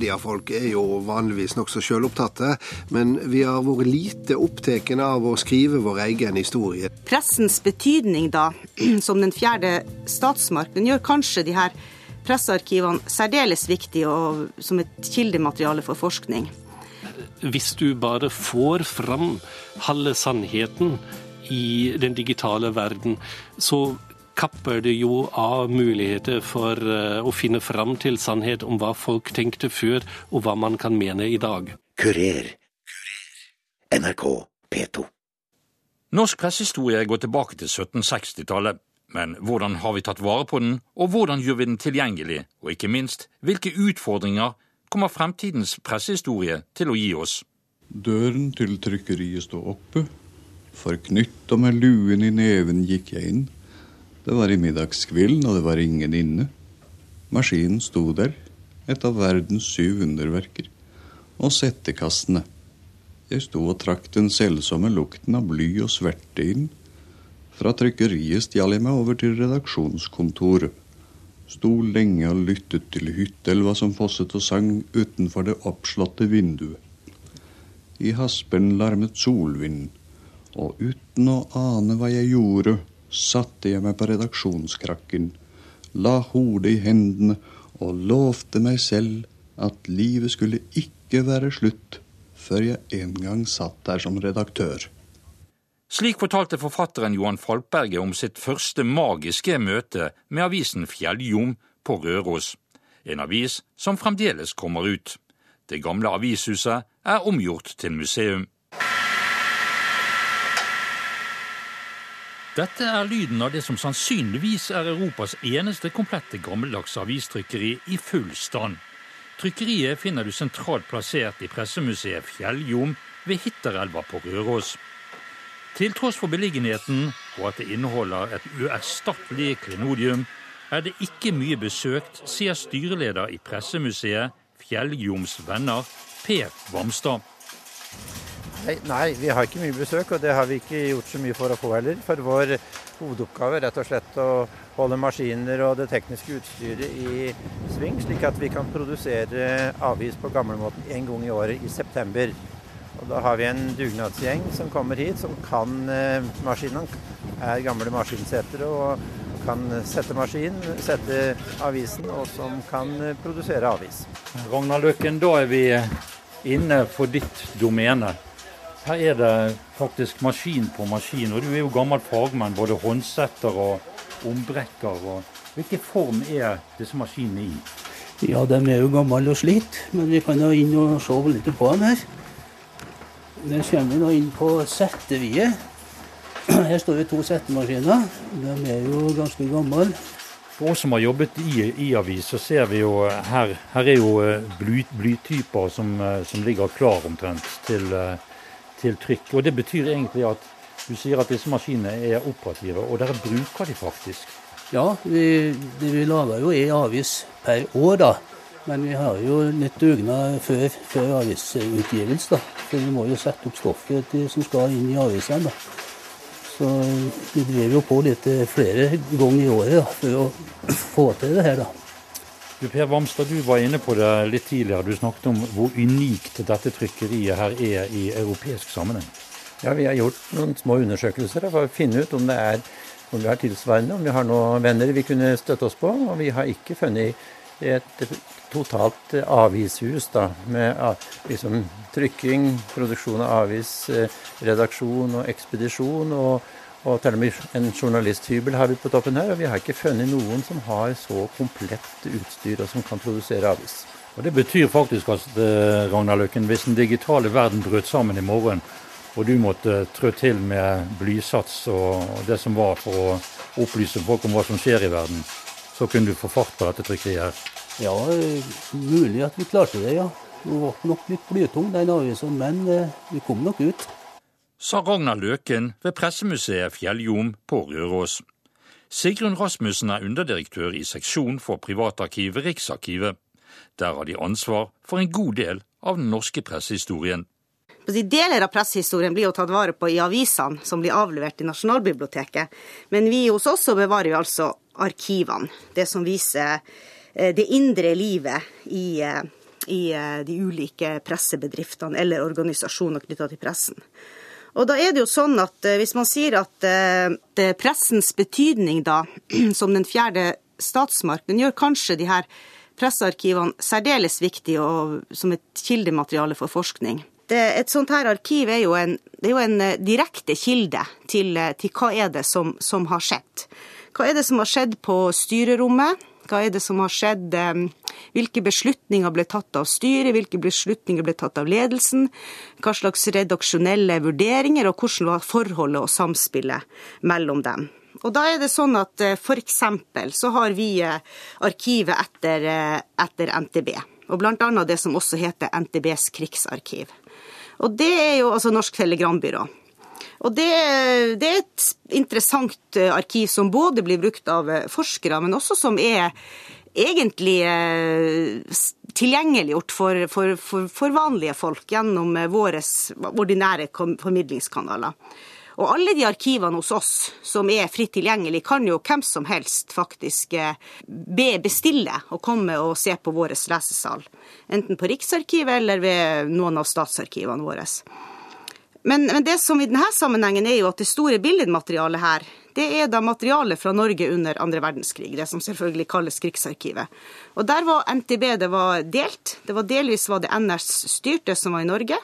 mediefolk er jo vanligvis nokså sjølopptatte, men vi har vært lite opptatt av å skrive vår egen historie. Pressens betydning, da, som den fjerde statsmakten, gjør kanskje de her pressearkivene særdeles viktige og som et kildemateriale for forskning. Hvis du bare får fram halve sannheten i den digitale verden, så kapper det jo av muligheter for eh, å finne fram til sannhet om hva folk tenkte før, og hva man kan mene i dag. Kurer. NRK P2. Norsk pressehistorie går tilbake til 1760-tallet. Men hvordan har vi tatt vare på den, og hvordan gjør vi den tilgjengelig, og ikke minst, hvilke utfordringer kommer fremtidens pressehistorie til å gi oss? Døren til trykkeriet står oppe. Forknytta med luen i neven gikk jeg inn. Det var i middagskvillen, og det var ingen inne. Maskinen sto der, et av verdens syv underverker, og settekastene. Jeg sto og trakk den selvsomme lukten av bly og sverte inn. Fra trykkeriet stjal jeg meg over til redaksjonskontoret. Sto lenge og lyttet til hyttelva som fosset og sang utenfor det oppslåtte vinduet. I haspen larmet solvinden, og uten å ane hva jeg gjorde, satte jeg meg på redaksjonskrakken, la hodet i hendene og lovte meg selv at livet skulle ikke være slutt før jeg en gang satt der som redaktør. Slik fortalte forfatteren Johan Falkberget om sitt første magiske møte med avisen Fjelljom på Røros, en avis som fremdeles kommer ut. Det gamle avishuset er omgjort til museum. Dette er lyden av det som sannsynligvis er Europas eneste komplette gammeldagse avistrykkeri i full stand. Trykkeriet finner du sentralt plassert i pressemuseet Fjelljom ved Hitterelva på Røros. Til tross for beliggenheten og at det inneholder et uerstattelig klenodium, er det ikke mye besøkt, sier styreleder i pressemuseet Fjelljoms venner, Per Vamstad. Nei, nei, vi har ikke mye besøk, og det har vi ikke gjort så mye for å få heller. For vår hovedoppgave er rett og slett å holde maskiner og det tekniske utstyret i sving, slik at vi kan produsere avis på gamlemåten en gang i året i september. Og Da har vi en dugnadsgjeng som kommer hit, som kan eh, maskinene. Er gamle maskinsetere og kan sette maskin, sette avisen, og som kan eh, produsere avis. Ragnar Løkken, da er vi inne på ditt domene. Her er det faktisk maskin på maskin, og du er jo gammel fagmann, både håndsetter og ombrekker. Og hvilken form er disse maskinene i? Ja, de er jo gamle og slitt, men vi kan jo inn og se litt på dem her. Der kommer vi nå inn på setteviet. Her står det to settemaskiner. De er jo ganske gamle. For oss som har jobbet i, i avis, så ser vi jo her, her er jo bly, blytyper som, som ligger klar omtrent til, til trykk. Og Det betyr egentlig at du sier at disse maskinene er operative, og dere bruker de faktisk? Ja, vi, vi lager jo en avis per år, da. Men vi har jo litt dugnad før, før avisutgivelse, da. For vi må jo sette opp stoffet som skal inn i avisene. da. Så vi driver jo på litt flere ganger i året da, for å få til det her, da. Du Per Vamstad, du var inne på det litt tidligere. Du snakket om hvor unikt dette trykkeriet her er i europeisk sammenheng. Ja, Vi har gjort noen små undersøkelser for å finne ut om det er om vi har tilsvarende, om vi har noen venner vi kunne støtte oss på. Og vi har ikke funnet et totalt avishus da, med liksom, trykking, produksjon av avis, redaksjon og ekspedisjon. og og til og med en journalisthybel har vi på toppen her, og vi har ikke funnet noen som har så komplett utstyr og som kan produsere avis. Og Det betyr faktisk at Ragnar Løkken, hvis den digitale verden brøt sammen i morgen, og du måtte trå til med blysats og det som var for å opplyse folk om hva som skjer i verden, så kunne du få fart på dette trykkeriet her? Ja, mulig at vi klarte det, ja. Det var nok litt blytung, den avisen, men vi kom nok ut sa Ragnar Løken ved Pressemuseet Fjelljom på Røros. Sigrun Rasmussen er underdirektør i seksjon for privatarkivet Riksarkivet. Der har de ansvar for en god del av den norske pressehistorien. Deler av pressehistorien blir jo tatt vare på i avisene som blir avlevert i Nasjonalbiblioteket. Men vi hos oss bevarer vi altså arkivene. Det som viser det indre livet i i de ulike pressebedriftene eller organisasjoner knytta til pressen. Og da er det jo sånn at Hvis man sier at pressens betydning da, som den fjerde statsmakten, gjør kanskje de her pressearkivene særdeles viktige og som et kildemateriale for forskning. Det, et sånt her arkiv er jo en, er jo en direkte kilde til, til, hva er det som, som har skjedd. Hva er det som har skjedd på styrerommet? Hva er det som har skjedd? Hvilke beslutninger ble tatt av styret? Hvilke beslutninger ble tatt av ledelsen? Hva slags redaksjonelle vurderinger, og hvordan var forholdet og samspillet mellom dem? Og da er det sånn at f.eks. så har vi arkivet etter, etter NTB. Og annet det som også heter NTBs krigsarkiv. Og det er jo altså Norsk Telegrambyrå. Og det, det, er et interessant eh, arkiv som både blir brukt av eh, forskere, men også som er egentlig eh, tilgjengeliggjort for, for, for, for vanlige folk gjennom våre ordinære formidlingskanaler. Og alle de arkivene hos oss som er fritt tilgjengelig, kan jo hvem som helst faktisk be bestille og komme og se på vår lesesal. Enten på Riksarkivet eller ved noen av statsarkivene våre. Men, men, det som i denne sammenhengen er jo at det store billedmaterialet her, det er da materialet fra Norge under andre verdenskrig, det som selvfølgelig kalles Krigsarkivet. Og der var NTB det var delt. Det var Delvis var det NS styrte som var i Norge.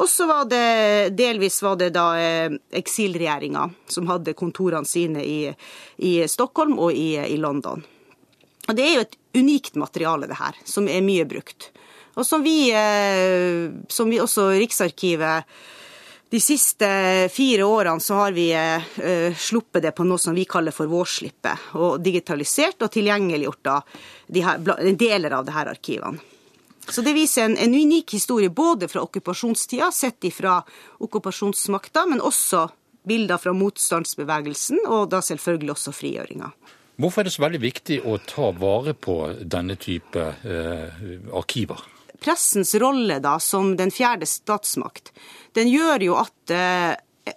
Og så var det delvis var det da eh, eksilregjeringa som hadde kontorene sine i, i Stockholm og i, i, London. Og det er jo et unikt materiale, det her, som er mye brukt. Og som vi, eh, som vi også Riksarkivet de siste fire årene så har vi uh, sluppet det på noe som vi kaller for vårslippet, og digitalisert og tilgjengeliggjort de her, deler av disse arkivene. Så det viser en, en unik historie både fra okkupasjonstida, sett ifra okkupasjonsmakta, men også bilder fra motstandsbevegelsen, og da selvfølgelig også frigjøringa. Hvorfor er det så veldig viktig å ta vare på denne type eh, arkiver? Pressens rolle da, som den fjerde statsmakt, den gjør jo at eh,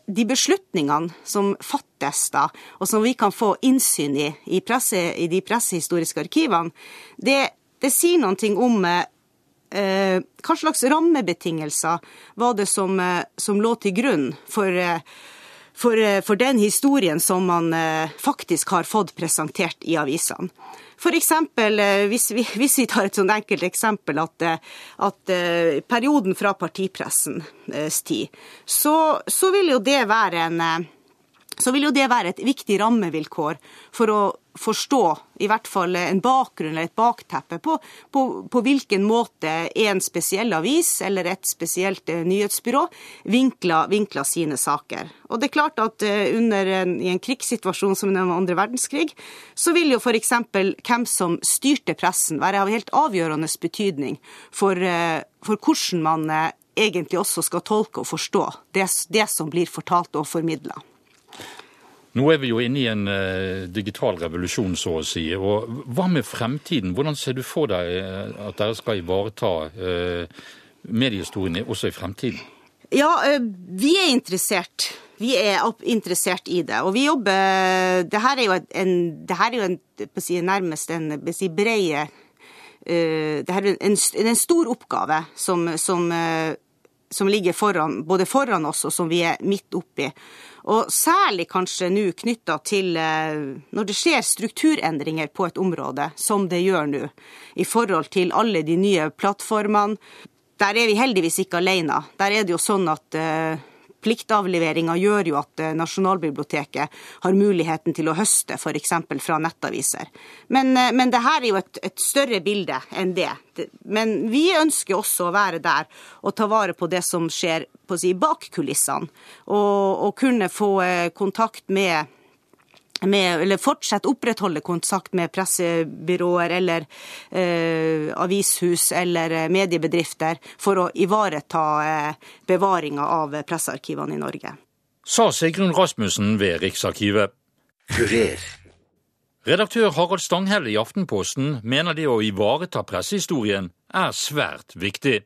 de beslutningene som fattes da, og som vi kan få innsyn i i, presse, i de pressehistoriske arkivene, det, det sier noe om eh, hva slags rammebetingelser var det som, eh, som lå til grunn for, eh, for, for, den historien som man faktisk har fått presentert i avisene. F.eks. eksempel, hvis, vi, hvis vi tar et sånt enkelt eksempel, at, eh, at eh, perioden fra partipressens tid, så, så vil jo det være en så vil jo det være et viktig rammevilkår for å forstå i hvert fall en bakgrunn eller et bakteppe på, på, på hvilken måte en spesiell avis eller et spesielt eh, nyhetsbyrå vinkler, vinkler sine saker. Og det er klart at eh, under en, i en krigssituasjon som den andre verdenskrig, så vil jo f.eks. hvem som styrte pressen være av helt avgjørende betydning for, eh, for hvordan man egentlig også skal tolke og forstå det, det som blir fortalt og formidla. Nå er vi jo inne i en uh, digital revolusjon, så å si. Og hva med fremtiden? Hvordan ser du for deg uh, at dere skal ivareta uh, mediehistoriene også i fremtiden? Ja, vi er interessert. Vi er interessert i det. Og vi jobber Det her er jo en, det her er jo en, si, nærmest en si, breie Det her er en, en stor oppgave som, som, som ligger foran, både foran oss og som vi er midt oppi. Og særlig kanskje nå knytta til eh, når det skjer strukturendringer på et område, som det gjør nå, i forhold til alle de nye plattformene. Der er vi heldigvis ikke alene. Der er det jo sånn at eh, Pliktavleveringa gjør jo at eh, Nasjonalbiblioteket har muligheten til å høste f.eks. fra nettaviser. Men, eh, men det her er jo et, et, større bilde enn det. Men vi ønsker også å være der og ta vare på det som skjer si, bak kulissene. Og, og kunne få eh, kontakt med med, eller fortsette opprettholde kontakt med pressebyråer eller eh, avishus eller eh, mediebedrifter for å ivareta eh, bevaringa av pressearkivene i Norge. Sa Sigrun Rasmussen ved Riksarkivet. Kurer. Redaktør Harald Stanghelle i Aftenposten mener det å ivareta pressehistorien er svært viktig.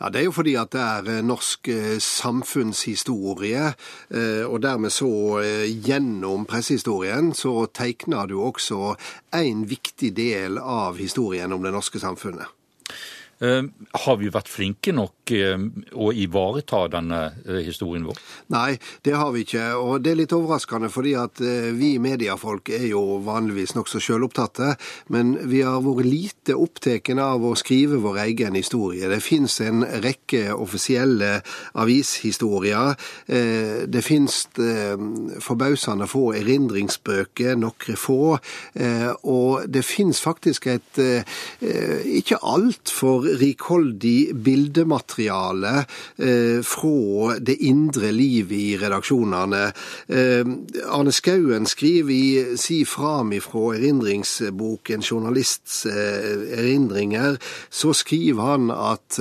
Ja, Det er jo fordi at det er eh, norsk eh, samfunnshistorie, eh, og dermed så gjennom pressehistorien så tegner du også en viktig del av historien om det norske samfunnet. Eh, har vi vært flinke nok eh, å ivareta denne historien vår? Nei, det har vi ikke. Og det er litt overraskende, fordi at vi mediefolk er jo vanligvis nokså sjølopptatte. Men vi har vært lite opptatt av å skrive vår egen historie. Det fins en rekke offisielle avishistorier. Det fins forbausende få erindringsbøker, noen få. Og det fins faktisk et ikke altfor rikholdig bildemateriale eh, fra det indre livet i redaksjonene. Eh, Arne Skauen skriver i Si fram ifra erindringsbok, en journalists eh, erindringer, så skriver han at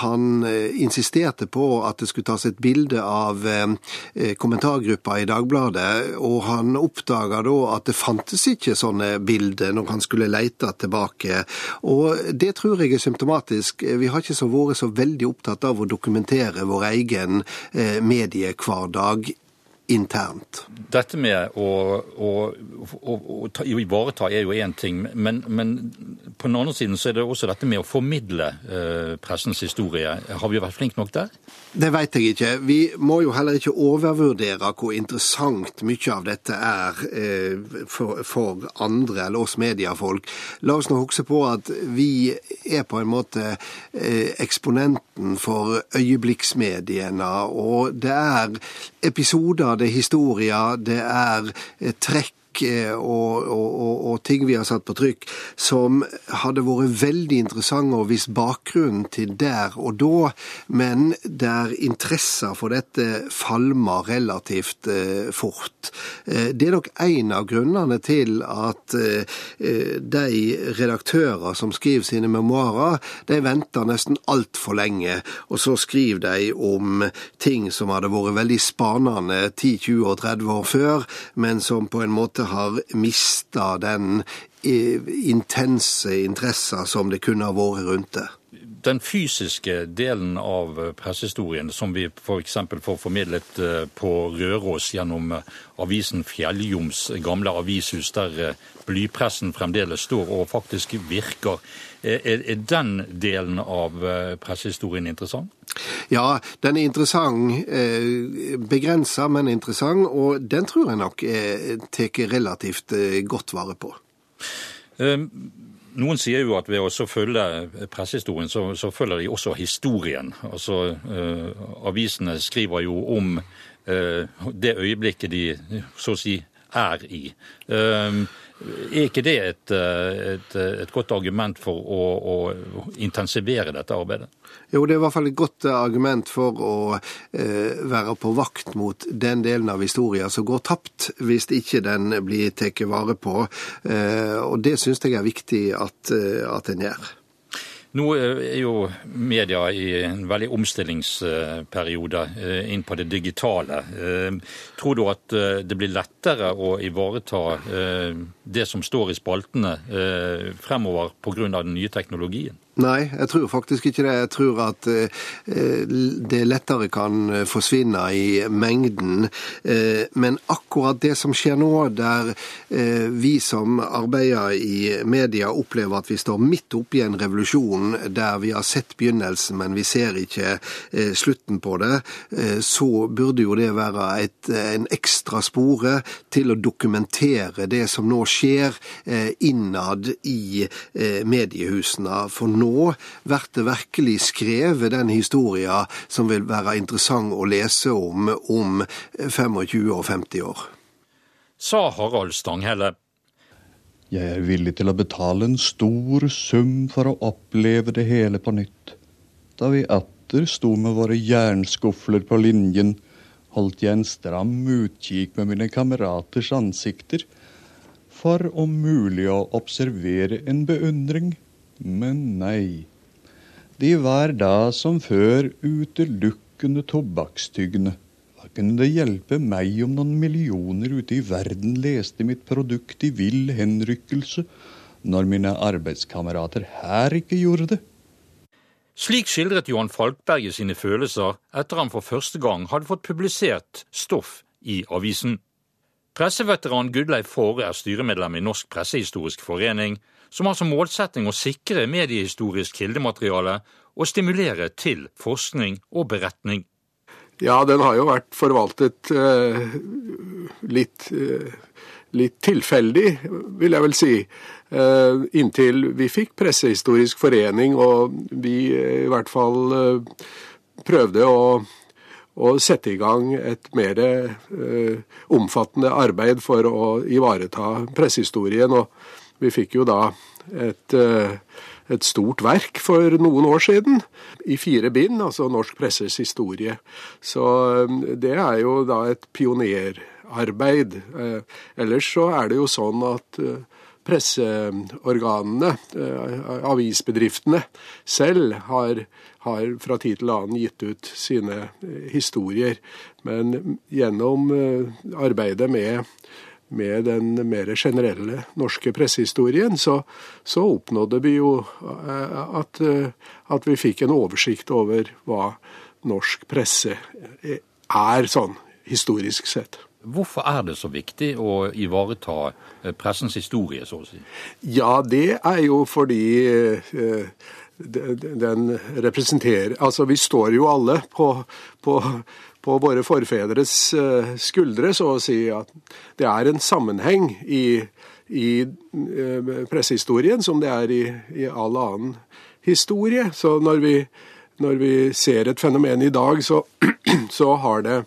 han insisterte på at det skulle tas et bilde av kommentargruppa i Dagbladet, og han oppdaga da at det fantes ikke sånne bilder når han skulle leite tilbake. Og det tror jeg er symptomatisk. Vi har ikke vært så veldig opptatt av å dokumentere vår egen eh, mediehverdag internt. Dette med å, å, å, å ta, ivareta er jo én ting, men, men, på den andre siden så er det også dette med å formidle eh, pressens historie. Har vi vært flinke nok der? Det vet jeg ikke. Vi må jo heller ikke overvurdere hvor interessant mye av dette er eh, for, for, andre eller oss mediefolk. La oss nå huske på at vi er på en måte eh, eksponenten for øyeblikksmediene, og det er episoder det er historier, det er eh, Eh, og, og, og, ting vi har satt på trykk, som hadde vært veldig interessante og visst bakgrunnen til der og da, men der interesser for dette falmer relativt eh, fort. Eh, det er nok en av grunnene til at de redaktører som skriver sine memoarer, de venter nesten altfor lenge, og så skriver de om ting som hadde vært veldig spanende 10, 20 og 30 år før, men som på en måte har mista den eh, intense interessa som det kunne ha vært rundt det. Den fysiske delen av pressehistorien, som vi f.eks. For får formidlet eh, på Røros gjennom eh, avisen Fjelljoms gamle avishus, der blypressen fremdeles står og faktisk virker, er den delen av pressehistorien interessant? Ja, den er interessant. Eh, Begrensa, men interessant. Og den tror jeg nok tar relativt eh, godt vare på. Um. Noen sier jo at ved å følge pressehistorien, så, så, følger de også historien. Altså, eh, Avisene skriver jo om eh, det øyeblikket de så å si er i. Uh, er ikke det et, et, et godt argument for å, å intensivere dette arbeidet? Jo, det er i hvert fall et godt eh, argument for å eh, være på vakt mot den delen av historien som går tapt hvis ikke den blir tatt vare på. Eh, og det syns jeg er viktig at, eh, at en gjør. Nå eh, er jo media i en veldig omstillingsperiode eh, inn på det digitale. Tror du at det blir lettere å ivareta det som står i spaltene fremover pga. den nye teknologien? Nei, jeg tror faktisk ikke det. Jeg tror at eh, det lettere kan eh, forsvinne i mengden. Eh, men akkurat det som skjer nå, der vi som arbeider i media opplever at vi står midt oppe i en revolusjon der vi har sett begynnelsen, men vi ser ikke slutten på det, så burde jo det være et, en ekstra spore til å dokumentere det som nå skjer innad i mediehusene. For nå nå blir det virkelig skrevet den historien som vil være interessant å lese om om 25 og 50 år. Sa Harald Stanghelle. Jeg er villig til å betale en stor sum for å oppleve det hele på nytt. Da vi atter sto med våre jernskufler på linjen, holdt jeg en stram utkikk med mine kameraters ansikter, for om mulig å observere en beundring men nei. De var da som før utelukkende tobakkstygne. Hva kunne det hjelpe meg om noen millioner ute i verden leste mitt produkt i vill henrykkelse, når mine arbeidskamerater her ikke gjorde det? Slik skildret Johan Falkberget sine følelser etter han for første gang hadde fått publisert stoff i avisen. Presseveteran Gudleif Fåre er styremedlem i Norsk pressehistorisk forening, som har som målsetting å sikre mediehistorisk kildemateriale og stimulere til forskning og beretning. Ja, den har jo vært forvaltet eh, litt, eh, litt, tilfeldig, vil jeg vel si. Eh, inntil vi fikk Pressehistorisk forening, og vi i hvert fall eh, prøvde å å sette i gang et mer eh, omfattende arbeid for å ivareta pressehistorien. Og vi fikk jo da et, eh, et, stort verk for noen år siden, i fire bind, altså Norsk presses historie. Så eh, det er jo da et pionerarbeid. Eh, ellers så er det jo sånn at presseorganene, avisbedriftene selv, har, har, fra tid til annen gitt ut sine historier. Men gjennom arbeidet med, med den mer generelle norske pressehistorien, så, så oppnådde vi jo at, at vi fikk en oversikt over hva norsk presse er sånn historisk sett. Hvorfor er det så viktig å ivareta eh, pressens historie, så å si? Ja, det er jo fordi eh, den representerer Altså, vi står jo alle på, på, på våre forfedres eh, skuldre, så å si. At det er en sammenheng i, i pressehistorien som det er i, i all annen historie. Så når vi, når vi ser et fenomen i dag, så, så har det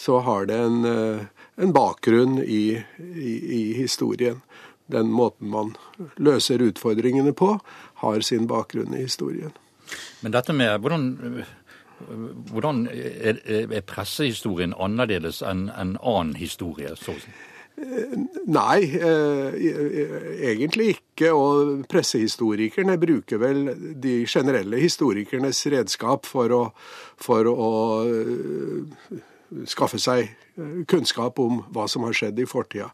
så har det en, eh, en bakgrunn i, i, historien. Den måten man løser utfordringene på, har sin bakgrunn i historien. Men dette med hvordan, hvordan er, er, pressehistorien annerledes enn en annen historie? så å si? Nei, eh, egentlig ikke. Og pressehistorikerne bruker vel de generelle historikernes redskap for å, for å skaffe seg eh, kunnskap om hva som har skjedd i fortida.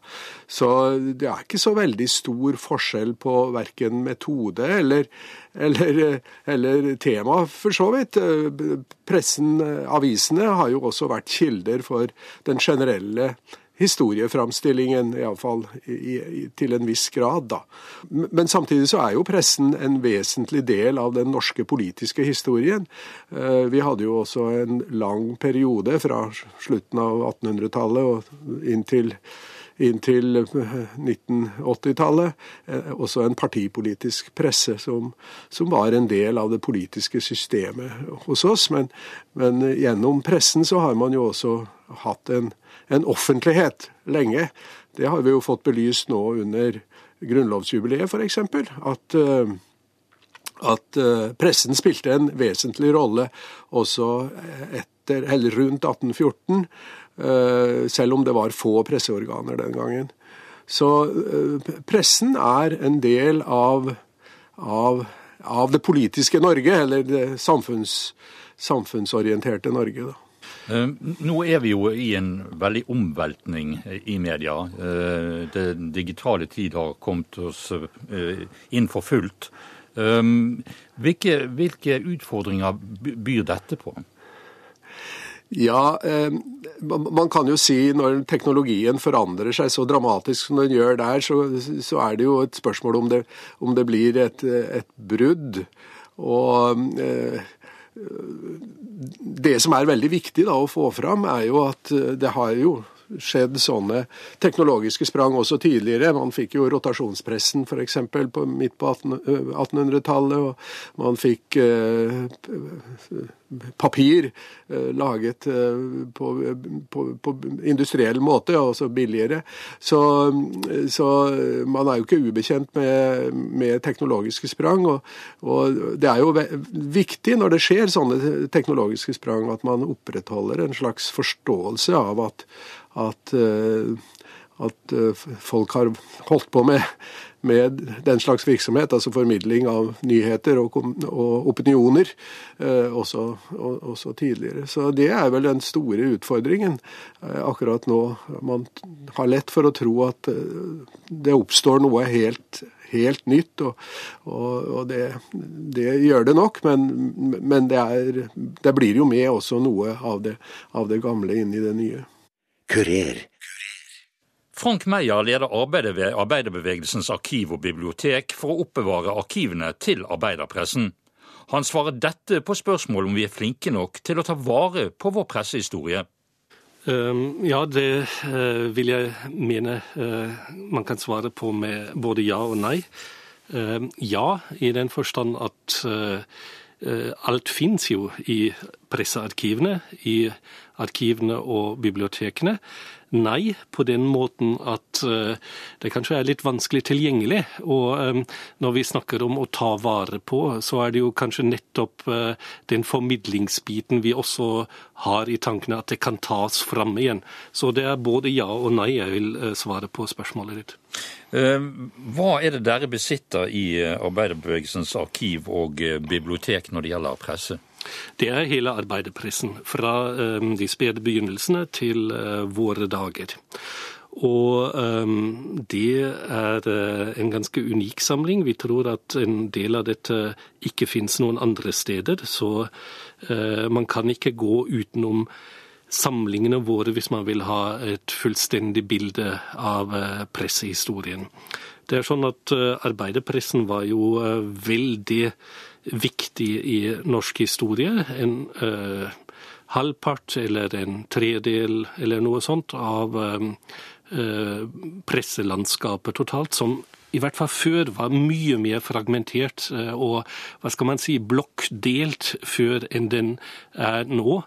Så det er ikke så veldig stor forskjell på verken metode eller, eller, eller tema, for så vidt. Pressen, avisene, har jo også vært kilder for den generelle historieframstillingen, iallfall til en viss grad, da. Men samtidig så er jo pressen en vesentlig del av den norske politiske historien. Eh, vi hadde jo også en lang periode fra slutten av 1800-tallet og inntil inntil 1980-tallet eh, også en partipolitisk presse som, som, var en del av det politiske systemet hos oss. Men, men, gjennom pressen så har man jo også hatt en, en offentlighet lenge. Det har vi jo fått belyst nå under grunnlovsjubileet, f.eks. At, eh, at eh, pressen spilte en vesentlig rolle også etter, eller rundt 1814, eh, selv om det var få presseorganer den gangen. Så pressen er en del av, av, av det politiske Norge, eller det samfunns, samfunnsorienterte Norge. da. Eh, nå er vi jo i en veldig omveltning i media. Den digitale tid har kommet oss eh, inn for fullt. Hvilke, hvilke utfordringer byr dette på? Ja, man kan jo si når teknologien forandrer seg så dramatisk som den gjør der, så, så er det jo et spørsmål om det, om det blir et, et brudd. Og det som er veldig viktig da, å få fram, er jo at eh, det har jo skjedd sånne teknologiske sprang også tidligere. Man fikk jo rotasjonspressen f.eks. midt på 1800-tallet, og man fikk eh, papir eh, laget eh, på, på, på, industriell måte, altså billigere. Så, så, man er jo ikke ubekjent med, med teknologiske sprang. Og, og, det er jo viktig når det skjer sånne teknologiske sprang, at man opprettholder en slags forståelse av at at, eh, at eh, folk har holdt på med, med, den slags virksomhet, altså formidling av nyheter og, og opinioner, eh, også, også, tidligere. Så det er vel den store utfordringen akkurat nå. Man har lett for å tro at det oppstår noe helt, helt nytt, og, og det, det, gjør det nok. Men, men det, er, det, blir jo med også noe av det, av det gamle inn i det nye. Kurer. Frank Meyer leder arbeidet ved arbeiderbevegelsens arkiv og bibliotek for å oppbevare arkivene til arbeiderpressen. Han svarer dette på spørsmål om vi er flinke nok til å ta vare på vår pressehistorie. Um, ja, det uh, vil jeg mene uh, man kan svare på med både ja og nei. Uh, ja, i den forstand at alt fins jo i pressearkivene, i arkivene og bibliotekene. Nei, på den måten at uh, det kanskje er litt vanskelig tilgjengelig. Og um, når vi snakker om å ta vare på, så er det jo kanskje nettopp uh, den formidlingsbiten vi også har i tankene, at det kan tas fram igjen. Så det er både ja og nei jeg vil svare på spørsmålet ditt. Hva er det dere besitter i arbeiderbevegelsens arkiv og bibliotek når det gjelder presse? Det er hele arbeiderpressen, fra um, de spede begynnelsene til uh, våre dager. Og um, det er uh, en ganske unik samling. Vi tror at en del av dette ikke fins noen andre steder, så uh, man kan ikke gå utenom samlingene våre hvis man vil ha et fullstendig bilde av pressehistorien. Det er sånn at Arbeiderpressen var jo veldig viktig i norsk historie. En eh, halvpart eller en tredel eller noe sånt av eh, presselandskapet totalt, som i hvert fall før var mye mer fragmentert og hva skal man si, blokkdelt før enn den er nå.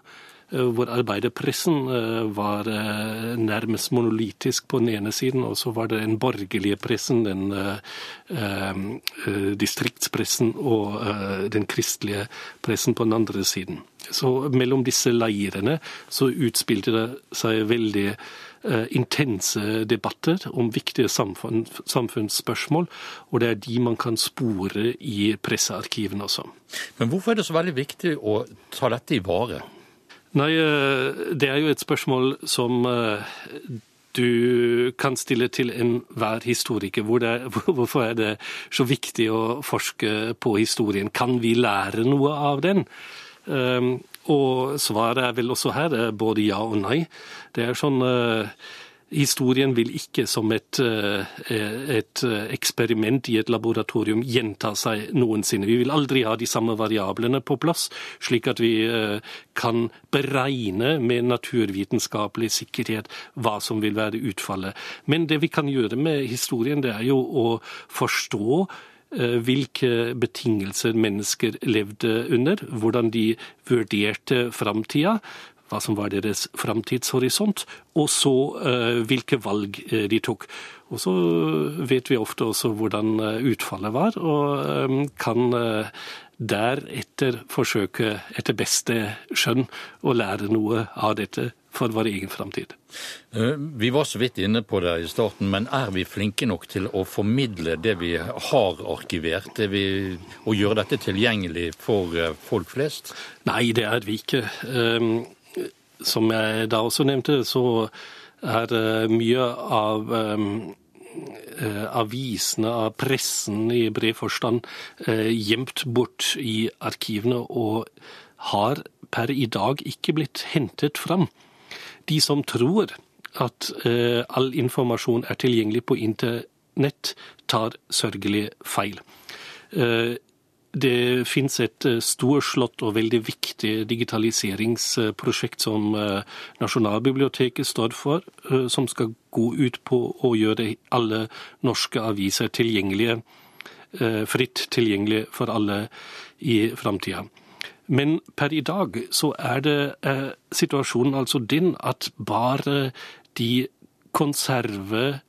Eh, hvor arbeiderpressen eh, var eh, nærmest monolitisk på den ene siden, og så var det den borgerlige pressen, den distriktspressen og den kristelige pressen på den andre siden. Så mellom disse leirene så utspilte det seg veldig intense debatter om viktige samfunn, samfunnsspørsmål, og det er de man kan spore i pressearkivene også. Men hvorfor er det så veldig viktig å ta dette i vare? Nei, eh, det er jo et spørsmål som eh, du kan stille til enhver historiker. Hvor det, hvorfor er det så viktig å forske på historien? Kan vi lære noe av den? Eh, og svaret er vel også her både ja og nei. Det er sånn Historien vil ikke som et, eh, et, eksperiment i et laboratorium gjenta seg noensinne. Vi vil aldri ha de samme variablene på plass, slik at vi eh, kan beregne med naturvitenskapelig sikkerhet hva som vil være utfallet. Men det vi kan gjøre med historien, det er jo å forstå eh, hvilke betingelser mennesker levde under, hvordan de vurderte framtida, hva som var deres framtidshorisont, og så uh, hvilke valg uh, de tok. Og så vet vi ofte også hvordan utfallet var, og kan deretter forsøke etter beste skjønn å lære noe av dette for vår egen framtid. Vi var så vidt inne på det i starten, men er vi flinke nok til å formidle det vi har arkivert, det vi, og gjøre dette tilgjengelig for folk flest? Nei, det er vi ikke. Som jeg da også nevnte, så er mye av um, avisene, av pressen i bred forstand, uh, gjemt bort i arkivene og har per i dag ikke blitt hentet fram. De som tror at uh, all informasjon er tilgjengelig på internett, tar sørgelig feil. Det finnes et eh, storslått og veldig viktig digitaliseringsprosjekt som eh, Nasjonalbiblioteket står for, eh, som skal gå ut på å gjøre alle norske aviser tilgjengelige, fritt tilgjengelige for alle i framtida. Men per i dag så er det situasjonen altså den at bare de konserve,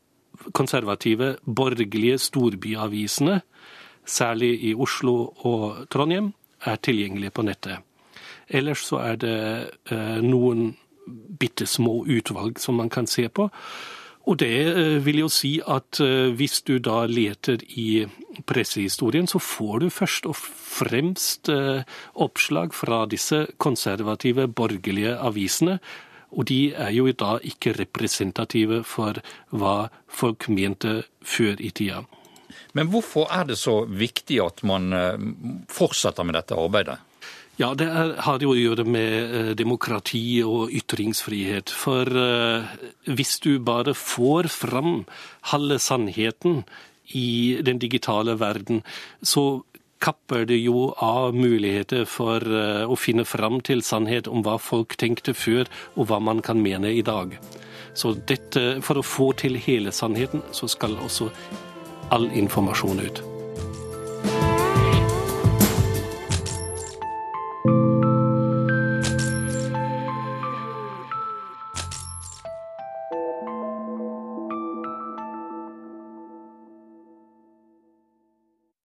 konservative, borgerlige storbyavisene særlig i Oslo og Trondheim, er tilgjengelige på nettet. Ellers så er det eh, noen bitte små utvalg som man kan se på. Og det eh, vil jo si at eh, hvis du da leter i pressehistorien, så får du først og fremst oppslag fra disse konservative, borgerlige avisene. Og de er jo da ikke representative for hva folk mente før i tida. Men hvorfor er det så viktig at man eh, fortsetter med dette arbeidet? Ja, det er, har jo å gjøre med eh, demokrati og ytringsfrihet. For eh, hvis du bare får fram halve sannheten i den digitale verden, så kapper det jo av muligheter for å finne fram til sannhet om hva folk tenkte før, og hva man kan mene i dag. Så dette, for å få til hele sannheten, så skal også all informasjon ut.